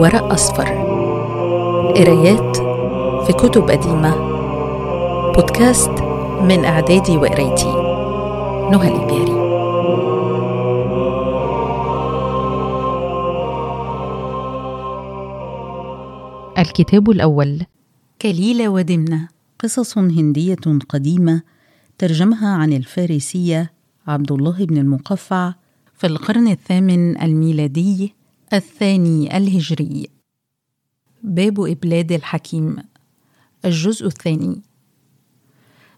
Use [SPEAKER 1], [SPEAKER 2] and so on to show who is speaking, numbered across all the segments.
[SPEAKER 1] ورق أصفر. قرايات في كتب قديمة. بودكاست من إعدادي وقرايتي. نهى الإبياري الكتاب الأول.
[SPEAKER 2] كليلة ودمنة. قصص هندية قديمة ترجمها عن الفارسية عبد الله بن المقفع في القرن الثامن الميلادي الثاني الهجري. باب إبلاد الحكيم. الجزء الثاني.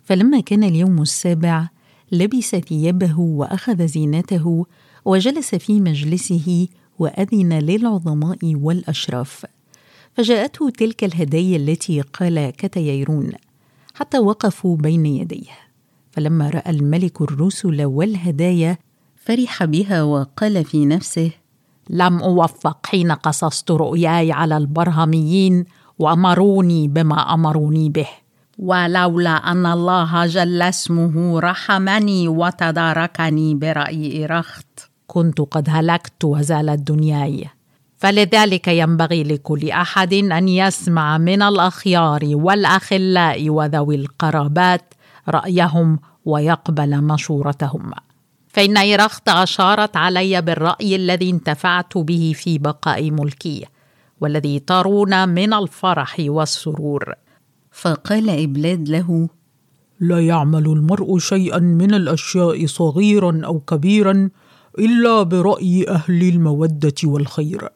[SPEAKER 2] فلما كان اليوم السابع لبس ثيابه وأخذ زينته وجلس في مجلسه وأذن للعظماء والأشراف. فجاءته تلك الهدايا التي قال كتييرون حتى وقفوا بين يديه. فلما رأى الملك الرسل والهدايا فرح بها وقال في نفسه
[SPEAKER 3] لم أوفق حين قصصت رؤياي على البرهميين وأمروني بما أمروني به. ولولا أن الله جل اسمه رحمني وتداركني برأي إرخت. كنت قد هلكت وزالت دنياي فلذلك ينبغي لكل أحد أن يسمع من الأخيار والأخلاء وذوي القرابات رأيهم ويقبل مشورتهم. فان ايرخت أشارت علي بالرأي الذي انتفعت به في بقاء ملكي والذي ترون من الفرح والسرور.
[SPEAKER 2] فقال إبلاد له
[SPEAKER 4] لا يعمل المرء شيئا من الأشياء صغيرا أو كبيرا إلا برأي أهل المودة والخير.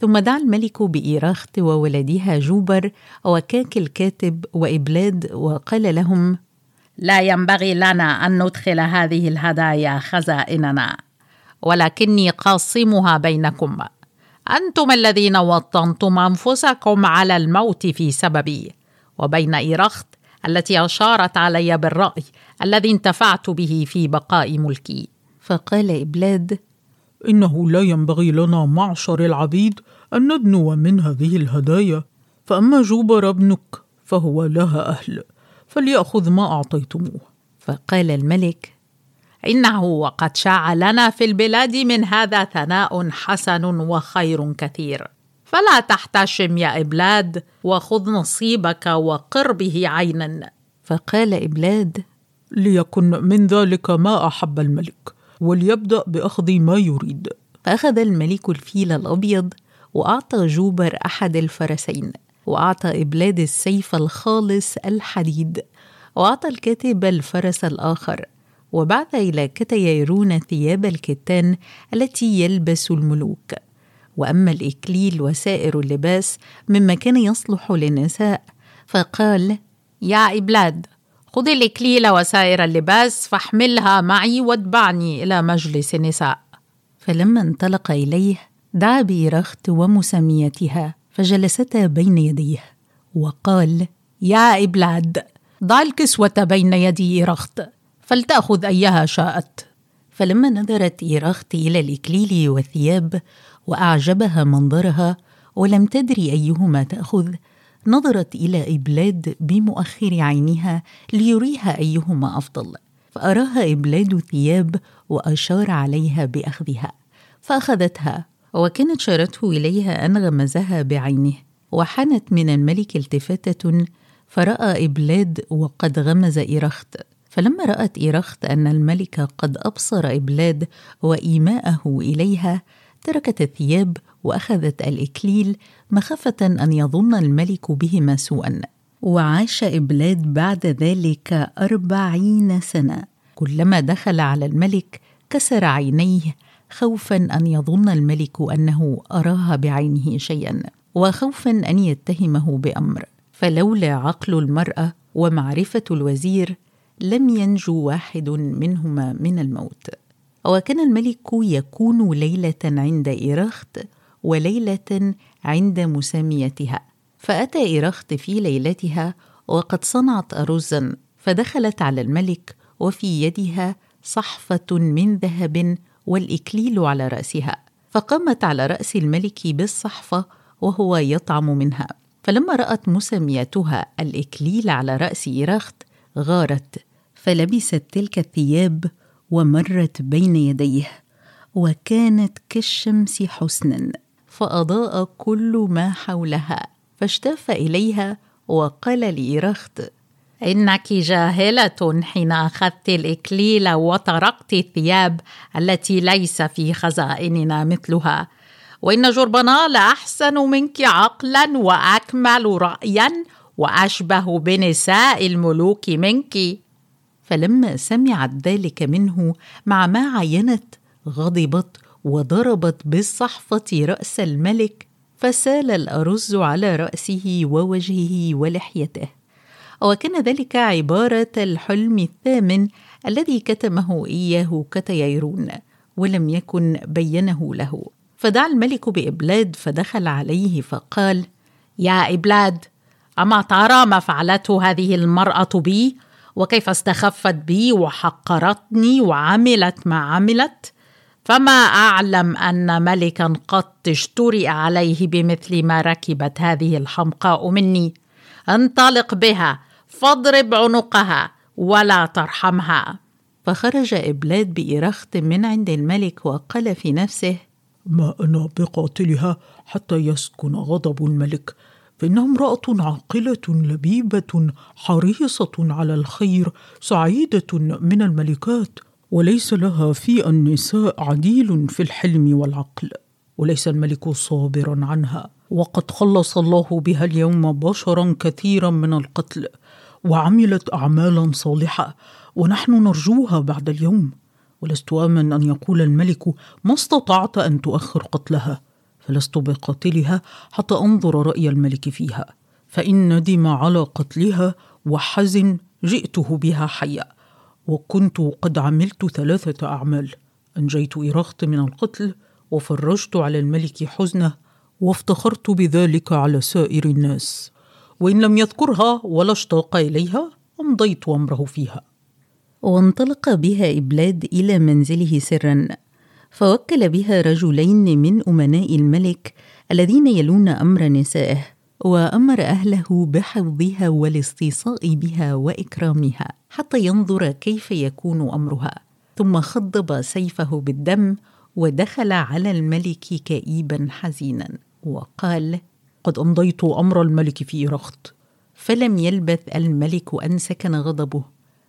[SPEAKER 2] ثم دعا الملك بإيراخت وولدها جوبر وكاك الكاتب وإبلاد وقال لهم
[SPEAKER 3] لا ينبغي لنا أن ندخل هذه الهدايا خزائننا ولكني قاصمها بينكم. أنتم الذين وطنتم أنفسكم على الموت في سببي وبين ايرخت التي أشارت علي بالرأي الذي انتفعت به في بقاء ملكي.
[SPEAKER 2] فقال إبلاد
[SPEAKER 4] إنه لا ينبغي لنا معشر العبيد أن ندنو من هذه الهدايا فأما جوبر ابنك فهو لها أهل. فليأخذ ما أعطيتموه.
[SPEAKER 2] فقال الملك
[SPEAKER 3] إنه وقد شاع لنا في البلاد من هذا ثناء حسن وخير كثير. فلا تحتشم يا إبلاد وخذ نصيبك وقر به عينا.
[SPEAKER 2] فقال إبلاد
[SPEAKER 4] ليكن من ذلك ما أحب الملك وليبدأ بأخذ ما يريد.
[SPEAKER 2] فأخذ الملك الفيل الأبيض وأعطى جوبر أحد الفرسين. وأعطى إبلاد السيف الخالص الحديد. وأعطى الكاتب الفرس الآخر. وبعث إلى كتييرون ثياب الكتان التي يلبس الملوك. وأما الإكليل وسائر اللباس مما كان يصلح للنساء فقال
[SPEAKER 3] يا إبلاد خذ الإكليل وسائر اللباس فاحملها معي واتبعني إلى مجلس النساء.
[SPEAKER 2] فلما انطلق إليه دعا بإيرخت ومسميتها. فجلستا بين يديه وقال
[SPEAKER 3] يا إبلاد ضع الكسوة بين يدي إيرخت فلتأخذ أيها شاءت.
[SPEAKER 2] فلما نظرت إيراخت إلى الإكليل والثياب وأعجبها منظرها ولم تدري أيهما تأخذ نظرت إلى إبلاد بمؤخر عينها ليريها أيهما أفضل. فأراها إبلاد ثياب وأشار عليها بأخذها فأخذتها وكانت شارته إليها أن غمزها بعينه وحنت من الملك التفاتة فرأى إبلاد وقد غمز إيرخت فلما رأت إيرخت أن الملك قد أبصر إبلاد وإيماءه إليها تركت الثياب وأخذت الإكليل مخافة أن يظن الملك بهما سوءا. وعاش إبلاد بعد ذلك أربعين سنة. كلما دخل على الملك كسر عينيه خوفا أن يظن الملك أنه أراها بعينه شيئا وخوفا أن يتهمه بأمر. فلولا عقل المرأة ومعرفة الوزير لم ينجو واحد منهما من الموت. وكان الملك يكون ليلة عند إيرخت وليلة عند مساميتها. فأتى إيرخت في ليلتها وقد صنعت ارزا فدخلت على الملك وفي يدها صحفة من ذهب والإكليل على رأسها فقامت على رأس الملك بالصحفة وهو يطعم منها. فلما رأت مسميتها الإكليل على رأس إيرخت غارت فلبست تلك الثياب ومرت بين يديه وكانت كالشمس حسنا فأضاء كل ما حولها فاشتاف إليها وقال لإيرخت
[SPEAKER 3] إنك جاهلة حين أخذت الإكليل وطرقت الثياب التي ليس في خزائننا مثلها. وإن جربنال أحسن منك عقلا وأكمل رأيا وأشبه بنساء الملوك منك.
[SPEAKER 2] فلما سمعت ذلك منه مع ما عينت غضبت وضربت بالصحفة رأس الملك فسال الأرز على رأسه ووجهه ولحيته. وكان ذلك عبارة الحلم الثامن الذي كتمه إياه كتييرون ولم يكن بينه له. فدعا الملك بإبلاد فدخل عليه فقال
[SPEAKER 3] يا إبلاد أما ترى ما فعلته هذه المرأة بي؟ وكيف استخفت بي وحقرتني وعملت ما عملت؟ فما أعلم أن ملكا قد اشترئ عليه بمثل ما ركبت هذه الحمقاء مني. انطلق بها فاضرب عنقها ولا ترحمها.
[SPEAKER 2] فخرج إبلاد بإرخت من عند الملك وقال في نفسه
[SPEAKER 4] ما أنا بقاتلها حتى يسكن غضب الملك. فإنها امرأة عاقلة لبيبة حريصة على الخير سعيدة من الملكات وليس لها في النساء عديل في الحلم والعقل وليس الملك صابرا عنها. وقد خلص الله بها اليوم بشرا كثيرا من القتل. وعملت اعمالا صالحة ونحن نرجوها بعد اليوم. ولست آمن أن يقول الملك ما استطعت أن تؤخر قتلها؟ فلست بقاتلها حتى أنظر رأي الملك فيها. فإن ندم على قتلها وحزن جئته بها حيه وكنت قد عملت ثلاثة أعمال. أنجيت ايرخت من القتل وفرجت على الملك حزنه وافتخرت بذلك على سائر الناس. وإن لم يذكرها ولا اشتاق إليها أمضيت أمره فيها.
[SPEAKER 2] وانطلق بها إبلاد إلى منزله سرا فوكل بها رجلين من أمناء الملك الذين يلون أمر نسائه وأمر أهله بحفظها والاستيصاء بها وإكرامها حتى ينظر كيف يكون أمرها. ثم خضب سيفه بالدم ودخل على الملك كئيبا حزينا وقال
[SPEAKER 4] قد أمضيت أمر الملك في إرخت
[SPEAKER 2] فلم يلبث الملك أن سكن غضبه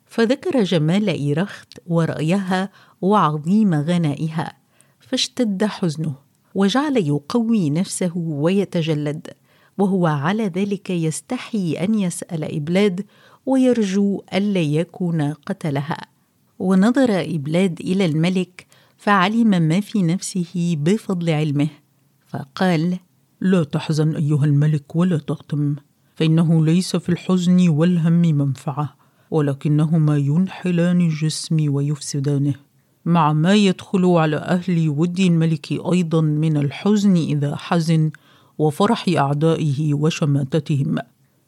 [SPEAKER 2] فذكر جمال إيرخت ورأيها وعظيم غنائها فاشتد حزنه وجعل يقوي نفسه ويتجلد وهو على ذلك يستحي أن يسأل إبلاد ويرجو ألا يكون قتلها. ونظر إبلاد إلى الملك فعلم ما في نفسه بفضل علمه فقال
[SPEAKER 4] لا تحزن أيها الملك ولا تغتم فإنه ليس في الحزن والهم منفعة ولكنهما ينحلان الجسم ويفسدانه. مع ما يدخل على أهل ود الملك أيضا من الحزن إذا حزن وفرح أعدائه وشماتتهم.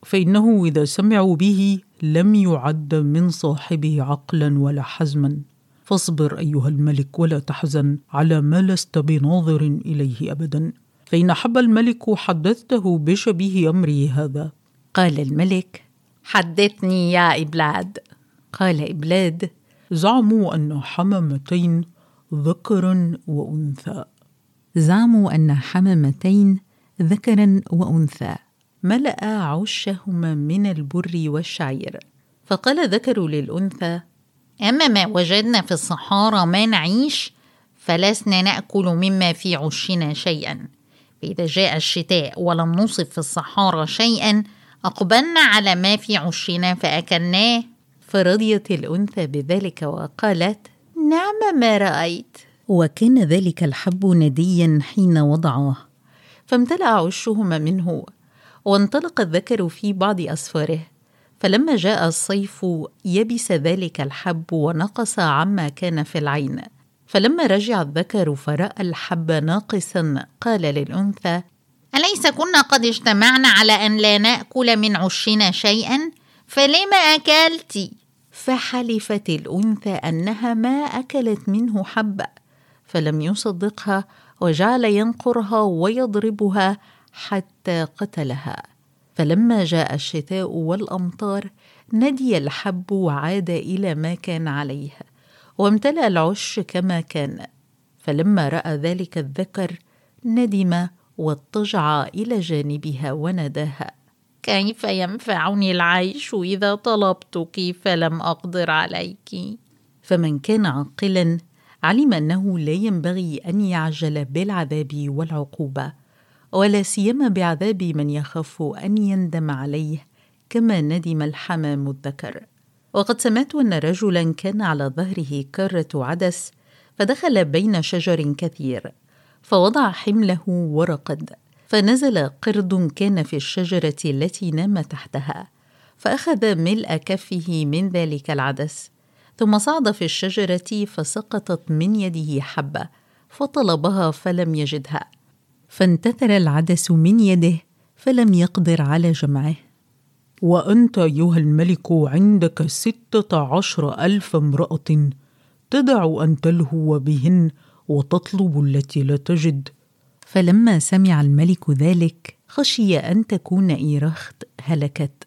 [SPEAKER 4] فإنه إذا سمعوا به لم يعد من صاحبه عقلا ولا حزما. فاصبر أيها الملك ولا تحزن على ما لست بناظر إليه ابدا. فإن حب الملك حدثته بشبيه أمره هذا.
[SPEAKER 2] قال الملك
[SPEAKER 3] حدثني يا إبلاد.
[SPEAKER 2] قال إبلاد
[SPEAKER 4] زعموا أن حمامتين ذكرا وأنثى.
[SPEAKER 2] زعموا أن حمامتين ذكرا وأنثى. ملأ عشهما من البر والشعير. فقال ذكر للأنثى
[SPEAKER 3] أما ما وجدنا في الصحارى ما نعيش فلسنا نأكل مما في عشنا شيئا. فإذا جاء الشتاء ولم نصب في الصحارى شيئا أقبلنا على ما في عشنا فأكلناه.
[SPEAKER 2] فرضيت الأنثى بذلك وقالت نعم ما رأيت. وكان ذلك الحب نديا حين وضعاه فامتلأ عشهما منه وانطلق الذكر في بعض أسفاره فلما جاء الصيف يبس ذلك الحب ونقص عما كان في العين. فلما رجع الذكر فرأى الحب ناقصا قال للأنثى
[SPEAKER 3] أليس كنا قد اجتمعنا على أن لا نأكل من عشنا شيئا؟ فلم أكلت؟
[SPEAKER 2] فحلفت الأنثى أنها ما أكلت منه حبه فلم يصدقها وجعل ينقرها ويضربها حتى قتلها. فلما جاء الشتاء والأمطار ندي الحب وعاد إلى ما كان عليه وامتلأ العش كما كان فلما رأى ذلك الذكر ندم واضطجع إلى جانبها وناداها. كيف ينفعني العيش إذا طلبتك فلم أقدر عليك؟ فمن كان عاقلا علم أنه لا ينبغي أن يعجل بالعذاب والعقوبة ولا سيما بعذاب من يخاف أن يندم عليه كما ندم الحمام الذكر. وقد سمعت أن رجلا كان على ظهره كرة عدس فدخل بين شجر كثير فوضع حمله ورقد فنزل قرد كان في الشجرة التي نام تحتها فأخذ ملء كفه من ذلك العدس ثم صعد في الشجرة فسقطت من يده حبة فطلبها فلم يجدها فانتثر العدس من يده فلم يقدر على جمعه.
[SPEAKER 4] وأنت أيها الملك عندك ستة عشر ألف امرأة تدع أن تلهو بهن وتطلب التي لا تجد.
[SPEAKER 2] فلما سمع الملك ذلك خشي أن تكون إيرخت هلكت.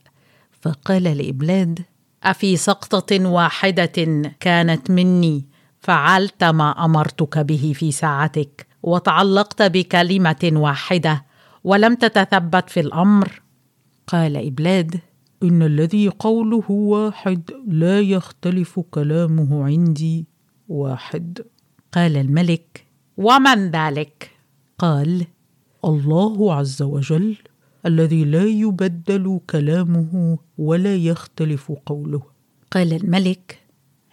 [SPEAKER 2] فقال لإبلاد
[SPEAKER 3] أفي سقطة واحدة كانت مني فعلت ما أمرتك به في ساعتك وتعلقت بكلمة واحدة ولم تتثبت في الأمر.
[SPEAKER 2] قال إبلاد
[SPEAKER 4] إن الذي قوله واحد لا يختلف كلامه عندي واحد.
[SPEAKER 2] قال الملك
[SPEAKER 3] ومن ذلك؟
[SPEAKER 2] قال
[SPEAKER 4] الله عز وجل الذي لا يبدل كلامه ولا يختلف قوله.
[SPEAKER 2] قال الملك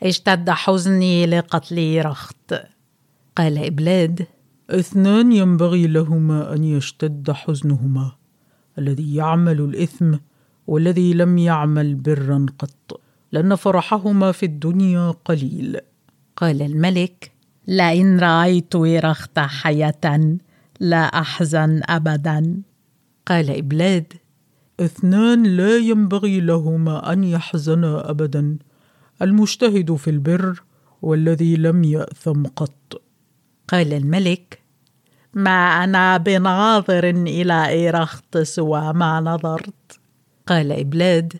[SPEAKER 3] اشتد حزني لقتل رخت.
[SPEAKER 2] قال إبلاد
[SPEAKER 4] اثنان ينبغي لهما أن يشتد حزنهما. الذي يعمل الإثم والذي لم يعمل برا قط لأن فرحهما في الدنيا قليل.
[SPEAKER 2] قال الملك
[SPEAKER 3] لئن رأيت رخت حية لا أحزن أبدا.
[SPEAKER 2] قال إبلاد
[SPEAKER 4] اثنان لا ينبغي لهما أن يحزنا أبدا. المجتهد في البر والذي لم يأثم قط.
[SPEAKER 2] قال الملك
[SPEAKER 3] ما أنا بناظر إلى إيرخت سوى ما نظرت.
[SPEAKER 2] قال إبلاد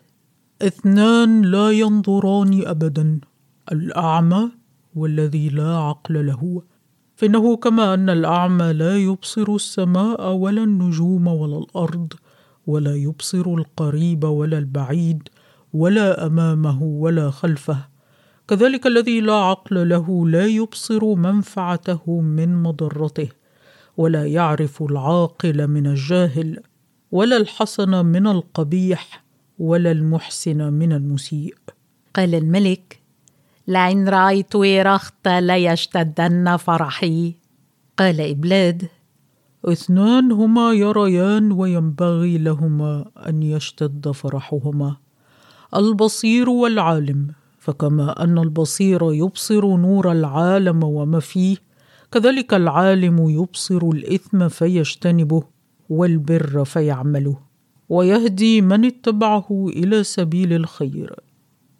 [SPEAKER 4] اثنان لا ينظران أبدا الأعمى والذي لا عقل له. فإنه كما أن الأعمى لا يبصر السماء ولا النجوم ولا الأرض ولا يبصر القريب ولا البعيد ولا أمامه ولا خلفه. كذلك الذي لا عقل له لا يبصر منفعته من مضرته. ولا يعرف العاقل من الجاهل ولا الحسن من القبيح ولا المحسن من المسيء.
[SPEAKER 2] قال الملك
[SPEAKER 3] لئن رأيت رخت ليشتدن فرحي.
[SPEAKER 2] قال إبلاد
[SPEAKER 4] اثنان هما يريان وينبغي لهما أن يشتد فرحهما البصير والعالم. فكما أن البصير يبصر نور العالم وما فيه كذلك العالم يبصر الإثم فيجتنبه والبر فيعمله ويهدي من اتبعه إلى سبيل الخير.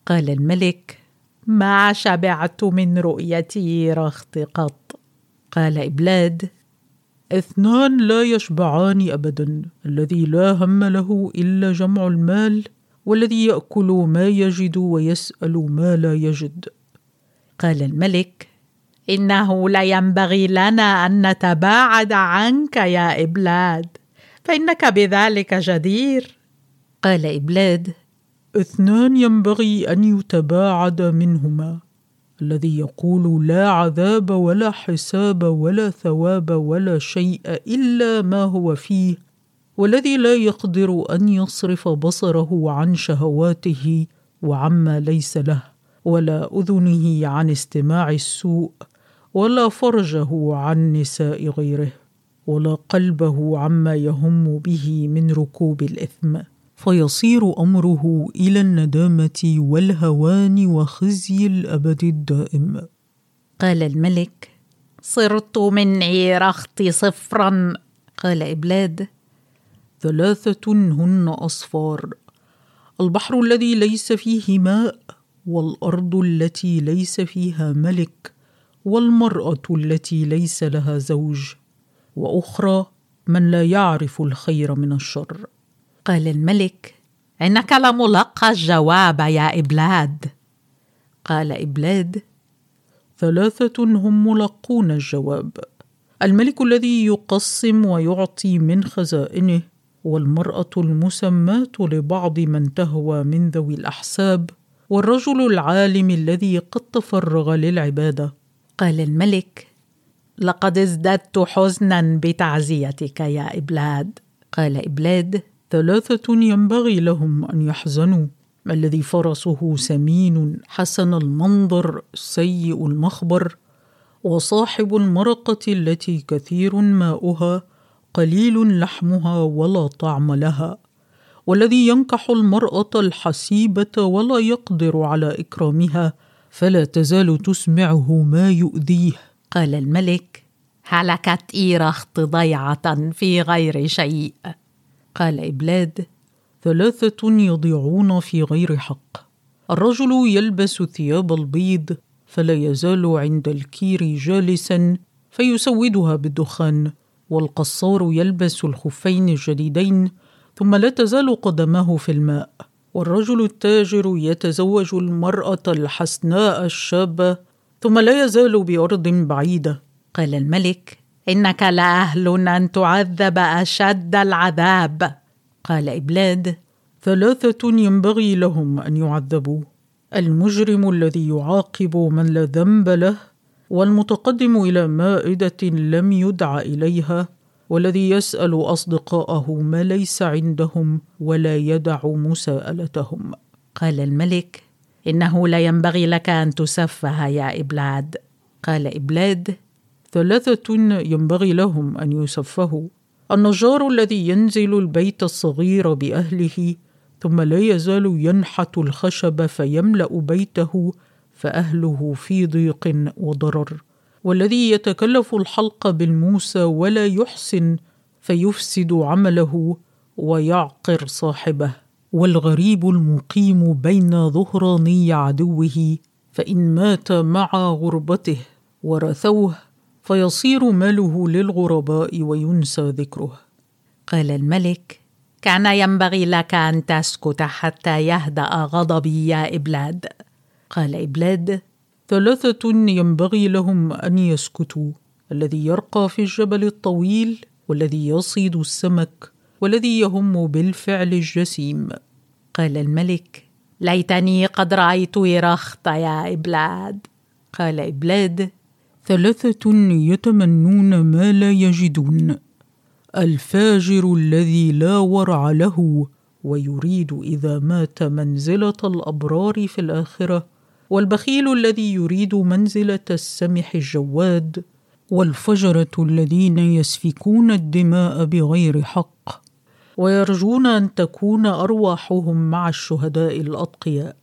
[SPEAKER 2] قال الملك
[SPEAKER 3] ما شبعت من رؤيتي رخت قط.
[SPEAKER 2] قال إبلاد
[SPEAKER 4] اثنان لا يشبعان أبدا الذي لا هم له إلا جمع المال والذي يأكل ما يجد ويسأل ما لا يجد.
[SPEAKER 2] قال الملك
[SPEAKER 3] إنه لا ينبغي لنا أن نتباعد عنك يا إبلاد. فإنك بذلك جدير.
[SPEAKER 2] قال إبلاد
[SPEAKER 4] اثنان ينبغي أن يتباعد منهما الذي يقول لا عذاب ولا حساب ولا ثواب ولا شيء إلا ما هو فيه والذي لا يقدر أن يصرف بصره عن شهواته وعما ليس له ولا أذنه عن استماع السوء ولا فرجه عن نساء غيره ولا قلبه عما يهم به من ركوب الإثم. فيصير أمره إلى الندامة والهوان وخزي الأبد الدائم.
[SPEAKER 2] قال الملك
[SPEAKER 3] صرت من عيرخت صفرا.
[SPEAKER 2] قال إبلاد
[SPEAKER 4] ثلاثة هن أصفار البحر الذي ليس فيه ماء والأرض التي ليس فيها ملك. والمرأة التي ليس لها زوج وأخرى من لا يعرف الخير من الشر.
[SPEAKER 2] قال الملك
[SPEAKER 3] إنك لملقى الجواب يا إبلاد.
[SPEAKER 2] قال إبلاد
[SPEAKER 4] ثلاثة هم ملقون الجواب. الملك الذي يقسم ويعطي من خزائنه والمرأة المسماة لبعض من تهوى من ذوي الأحساب والرجل العالم الذي قد تفرغ للعبادة.
[SPEAKER 3] قال الملك لقد ازددت حزنا بتعزيتك يا إبلاد.
[SPEAKER 2] قال إبلاد
[SPEAKER 4] ثلاثة ينبغي لهم أن يحزنوا الذي فرسه سمين حسن المنظر سيء المخبر وصاحب المرقة التي كثير ماؤها قليل لحمها ولا طعم لها والذي ينكح المرأة الحسيبة ولا يقدر على إكرامها فلا تزال تسمعه ما يؤذيه.
[SPEAKER 3] قال الملك هلكت ايرخت ضيعة في غير شيء.
[SPEAKER 2] قال إبلاد
[SPEAKER 4] ثلاثة يضيعون في غير حق. الرجل يلبس ثياب البيض فلا يزال عند الكير جالسا فيسودها بالدخان. والقصار يلبس الخفين الجديدين ثم لا تزال قدماه في الماء. والرجل التاجر يتزوج المرأة الحسناء الشابه ثم لا يزال بأرض بعيدة.
[SPEAKER 3] قال الملك إنك لأهل أن تعذب أشد العذاب.
[SPEAKER 2] قال إبلاد
[SPEAKER 4] ثلاثة ينبغي لهم أن يعذبوا المجرم الذي يعاقب من لا ذنب له والمتقدم إلى مائدة لم يدع إليها والذي يسأل أصدقاءه ما ليس عندهم ولا يدع مساءلتهم.
[SPEAKER 3] قال الملك إنه لا ينبغي لك أن تسفه يا إبلاد.
[SPEAKER 2] قال إبلاد
[SPEAKER 4] ثلاثة ينبغي لهم أن يسفهوا. النجار الذي ينزل البيت الصغير بأهله ثم لا يزال ينحت الخشب فيملأ بيته فأهله في ضيق وضرر. والذي يتكلف الحلق بالموسى ولا يحسن فيفسد عمله ويعقر صاحبه. والغريب المقيم بين ظهراني عدوه فإن مات مع غربته ورثوه فيصير ماله للغرباء وينسى ذكره.
[SPEAKER 3] قال الملك كان ينبغي لك أن تسكت حتى يهدأ غضبي يا إبلاد.
[SPEAKER 2] قال إبلاد
[SPEAKER 4] ثلاثة ينبغي لهم أن يسكتوا الذي يرقى في الجبل الطويل والذي يصيد السمك والذي يهم بالفعل الجسيم.
[SPEAKER 2] قال الملك
[SPEAKER 3] ليتني قد رأيت إرخت يا إبلاد.
[SPEAKER 2] قال إبلاد
[SPEAKER 4] ثلاثة يتمنون ما لا يجدون. الفاجر الذي لا ورع له ويريد إذا مات منزلة الأبرار في الآخرة والبخيل الذي يريد منزلة السمح الجواد والفجرة الذين يسفكون الدماء بغير حق ويرجون أن تكون أرواحهم مع الشهداء الأتقياء.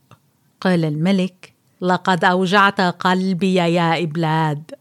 [SPEAKER 2] قال الملك
[SPEAKER 3] لقد أوجعت قلبي يا إبلاد.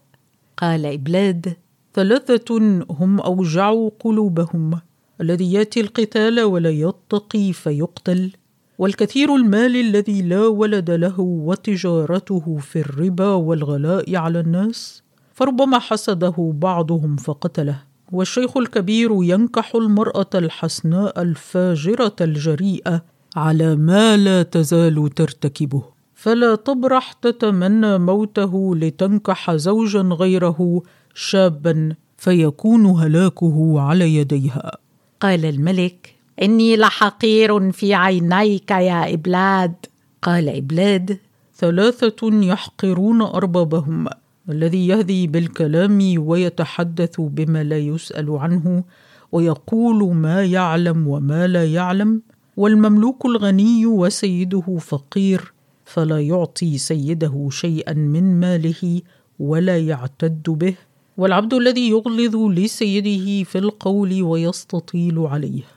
[SPEAKER 2] قال إبلاد
[SPEAKER 4] ثلاثة هم أوجعوا قلوبهم الذي يأتي القتال ولا يتقي فيقتل. والكثير المال الذي لا ولد له وتجارته في الربا والغلاء على الناس فربما حسده بعضهم فقتله. والشيخ الكبير ينكح المرأة الحسناء الفاجرة الجريئة على ما لا تزال ترتكبه. فلا تبرح تتمنى موته لتنكح زوجا غيره شابا فيكون هلاكه على يديها.
[SPEAKER 2] قال الملك
[SPEAKER 3] إني لحقير في عينيك يا إبلاد.
[SPEAKER 2] قال إبلاد
[SPEAKER 4] ثلاثة يحقرون أربابهم الذي يهذي بالكلام ويتحدث بما لا يسأل عنه ويقول ما يعلم وما لا يعلم والمملوك الغني وسيده فقير فلا يعطي سيده شيئا من ماله ولا يعتد به. والعبد الذي يغلظ لسيده في القول ويستطيل عليه.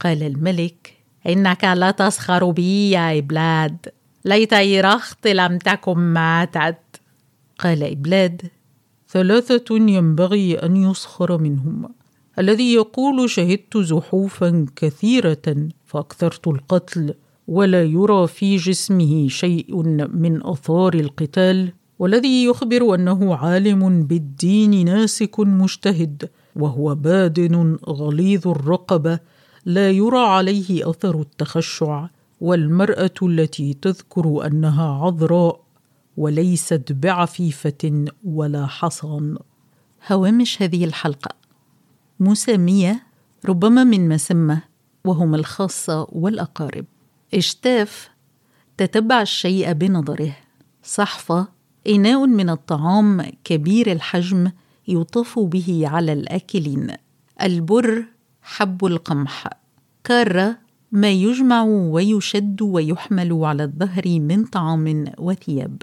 [SPEAKER 2] قال الملك
[SPEAKER 3] إنك لا تسخر بي يا إبلاد. ليت إرخت لم تكن ماتت.
[SPEAKER 2] قال إبلاد
[SPEAKER 4] ثلاثة ينبغي أن يسخر منهم الذي يقول شهدت زحوفا كثيرة فأكثرت القتل ولا يرى في جسمه شيء من أثار القتال. والذي يخبر أنه عالم بالدين ناسك مجتهد وهو بادن غليظ الرقبة. لا يرى عليه أثر التخشع والمرأة التي تذكر أنها عذراء وليست بعفيفة ولا حصان.
[SPEAKER 2] هوامش هذه الحلقة. مسامية ربما من مسمة وهم الخاصة والأقارب. إشتاف تتبع الشيء بنظره. صحفة إناء من الطعام كبير الحجم يطاف به على الآكلين. البر حب القمح. كارة ما يجمع ويشد ويحمل على الظهر من طعام وثياب.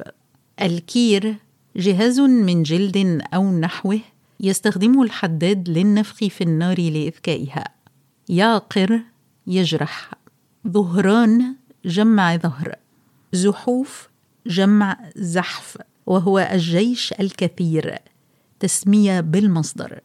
[SPEAKER 2] الكير جهاز من جلد أو نحوه يستخدمه الحداد للنفخ في النار لإذكائها. يعقر يجرح. ظهران جمع ظهر. زحوف جمع زحف. وهو الجيش الكثير. تسمية بالمصدر.